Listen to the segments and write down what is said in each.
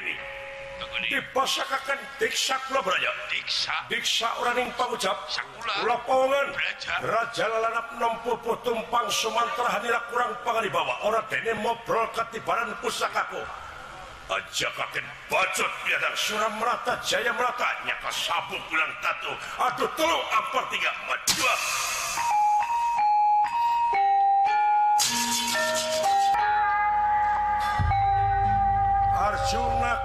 inicap 60 tumpang Sumanter hadilah kurangpang di bawah orang De mau brolket di baran pusakaku aja pakai baju suram merata Jaya merata nyata sabu bulantato Aduh apa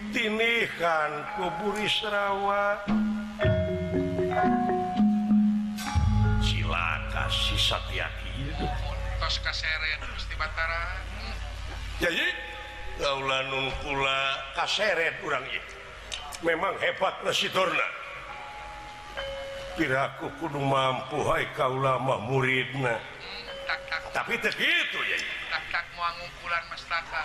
punya tinih kan kuburi serawa Cila kasih satiakin kasung kaseret kurang memang hebat na si tornapiraraku ku mampu hai kau lama muridnya hmm, tapi begitumpulan masalah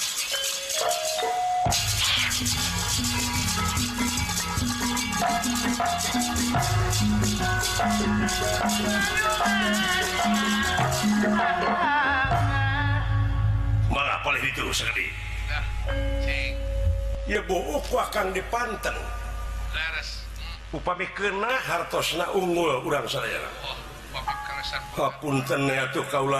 sedih ya akan dipanten hmm. upa kena hartos nah Ununggul orang sayapun oh, ternyata tuh kau la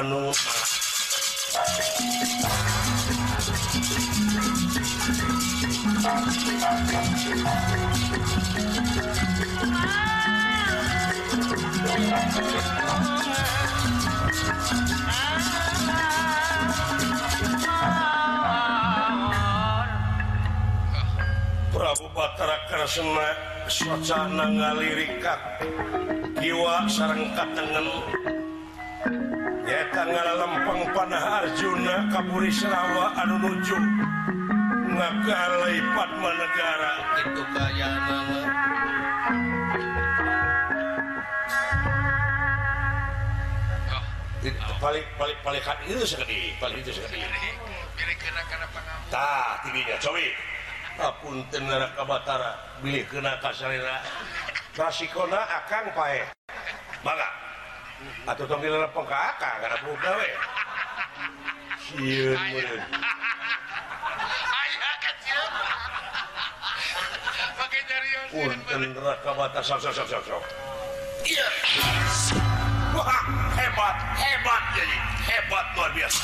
ah! kerasema suasana ngalirikat jiwa serngka Tengen ya tanggal lempang panah Arjuna Kauri Sewa anuunjukpat megarabalikbalik itu pun Katara beli kena praiko akan pa banget atau tammpi pengkaaka karena hebat hebat hebat luar biasa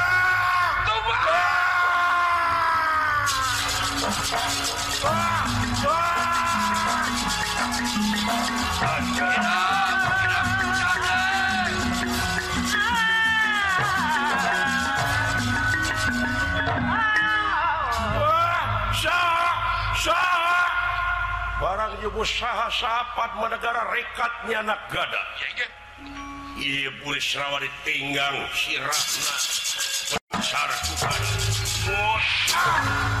barang jugabuahasaha menegara rekatnya anakgada ya boleh sirawat ditinggang sirat bo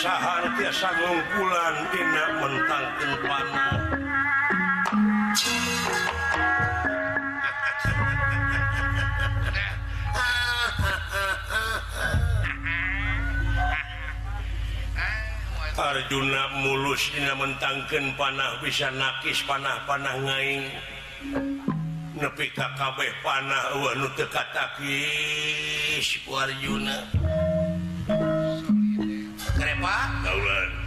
Sahar diaasa mengkulan tidakmentangkan panah Arjuna mulus Di mentangkan panah bisa naiss panah-panah ngaing Nepi kakabeh panah Wanu dekat-kakki keluar Yuna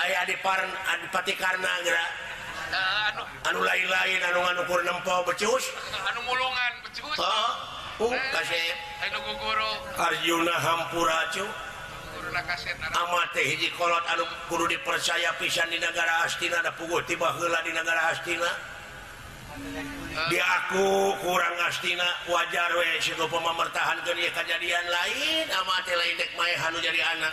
aya didipati Karnagara eh, anu lain-lain anungan ukur nemmpa pecusjupur guru dipercaya pisan di negara Astina ada pugor tiba gela di negara Astina eh. dia aku kurang Astina wajar we itu pemertahan dunia kejadian lain Han jadi anak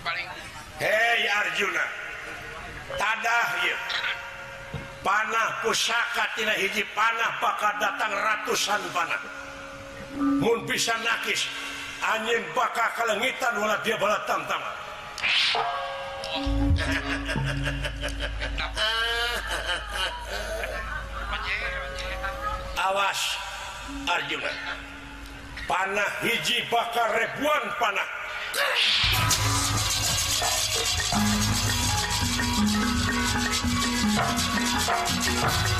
He Arjuna panah pusaka tidak ii panah bakar datang ratusan pan mupisan nais anjing bakal kalgitan dia bala awas Arjuna panah hiji bakar reribu panah Thank you.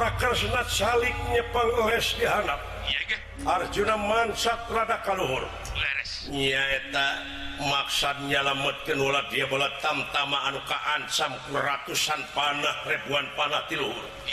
at salingnya dihanap Arjuna Mansatrada kalluhur maksannyalamametkenula dia bolat tammaanukaan ratusan panah ribuan panah tiluhurpunangpun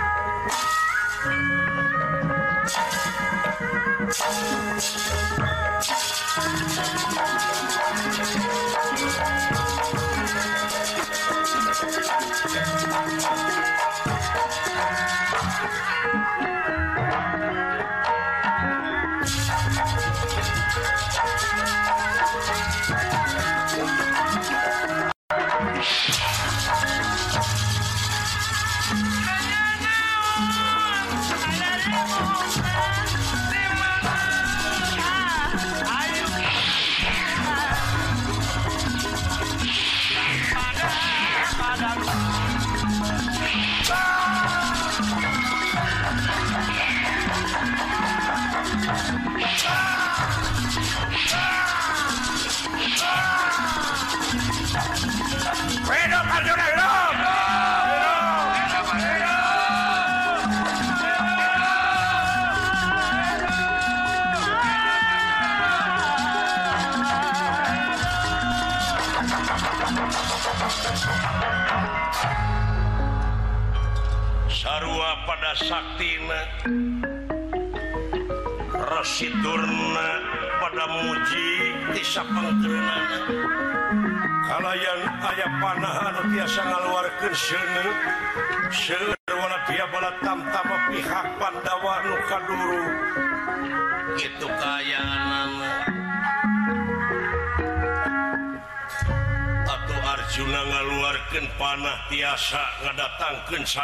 Sasidorna pada muji bisa kalianlayan aya panahasa ngaluar ke se se pi bala pihak padauka dulu itu kayak atau Arjuna ngaluarkan panah tiasangedatangkan sa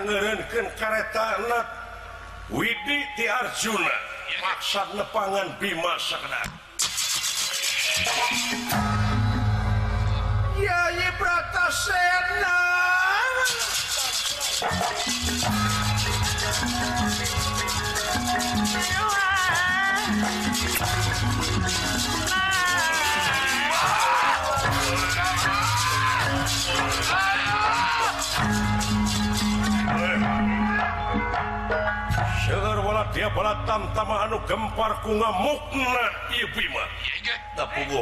enkan karet tan Widi Tiarjunarakat lepangan Bimas yana dia pala Tan ma anu gempar kua muknama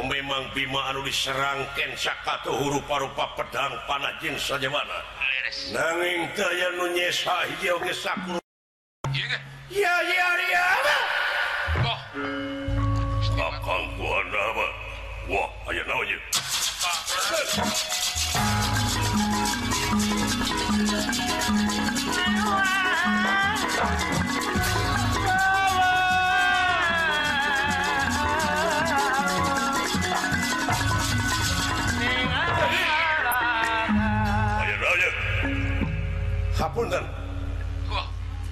memang Bimau disken ca atau hurufa-rupa perdagang pana jin saja mana nangingnyesa hijau ya ya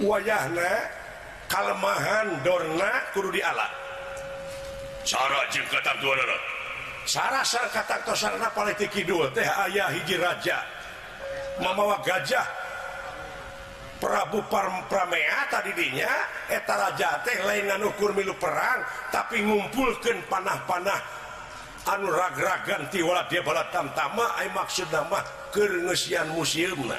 wayjah kalemahan Dornaguru di alat aya hij Ma gajah Prabupar pramea tadi dirinyaraja teh lainukurlu perang tapi ngumpulkan panah-panah tanu rag-gara ganti walau dia bala tanpamaaimaksud keresian musimnya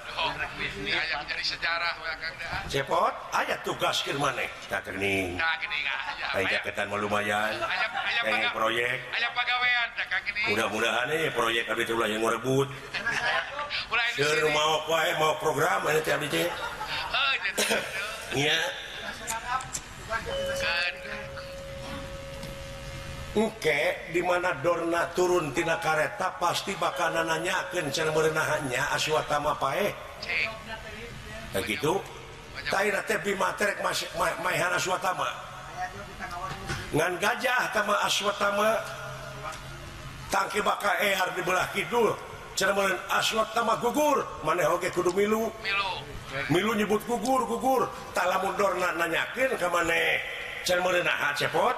secara cepot ayat tugasrmaneh ah, ketan mau lumayan proyek mudah-mudahan nih proyek tadi itulah yang merebut rumah mau program eh, Iya Oke di mana Dona turuntina karreta pasti bakana nanyakin caranya aswa Tae begitu gajah aswa tangki bake dibelah Kidul aswa gugur man kudumiu milu nyebut gugur gugur tak ladorna nanyakin ke cepot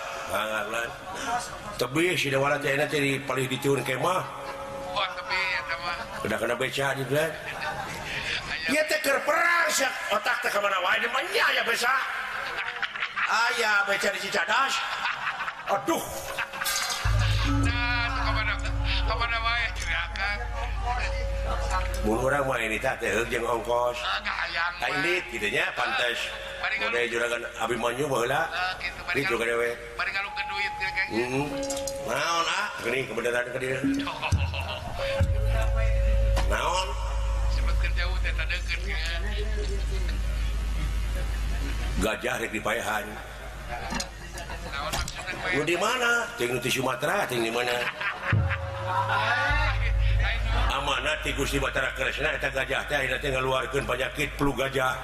tapi si jadi paling dicur kemah udah kena beca juga ia teker perang sih otak teh kemana wae banyak ya besa ayah beca di cicadas aduh nah kemana kemana wae curakan mun orang mah ini tak teh jeung ongkos kailit ah, gitu nya pantes Udah juragan abimanyu bolehlah. Gitu, ini juga dewe. Bari mau mm-hmm. ah? gajah dipaahan di manati Sumatera tinggi mana amanat tikusi bataterasna gajah itu payakitlu gajah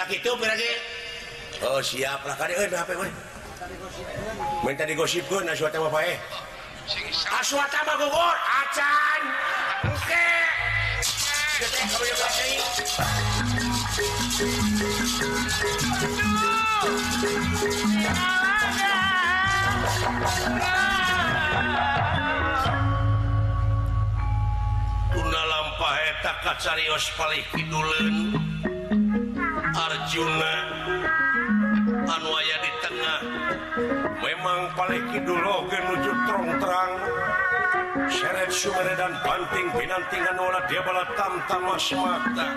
tak itu berarti oh siap lah kari eh apa eh minta digosip gue nasi wata bapak eh nasi wata bapak gugur acan oke kita Tuna lampa etak kacarios paling kidulen ju anwayaya di tengah memang palingikidul ke nujud terrong- terang seret sumberdan banting binantan o dia bala tamta mas mata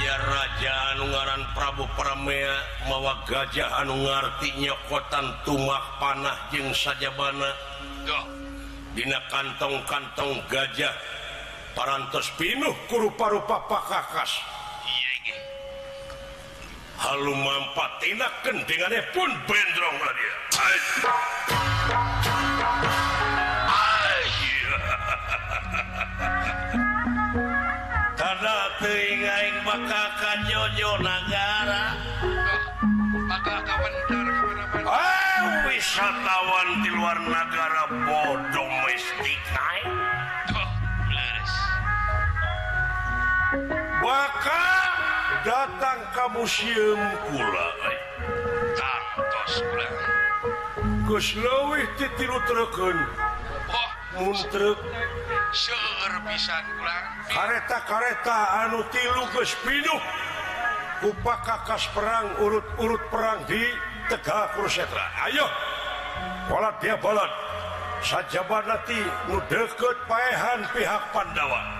A raja Ungaran Prabu Pramea mewa gajahanu artiinya kotan tumak panah jeng saja bana gok Di kantongkantong gajah paras pinuh ku par-ua pak khas Hal manfa punrong Jojo negara wisatawan di luar negara bodoh maka datang kamu museum pulare-kareuh upa kakak perang urut-urut perang di Tegah Prosetra Aayot dia bala sajabarati muketpaahan pihak pandawan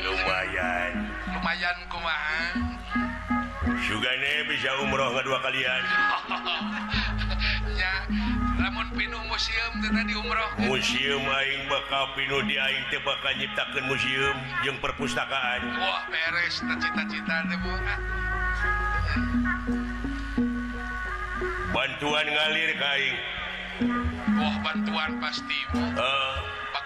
lumayan lumayan su bisa umroh kedua kalian ha namun umroh museuming bakal pinu dia tebadiciptakan museum jeung perpustakaan-cita bantuan ngalir kain Oh bantuan pasti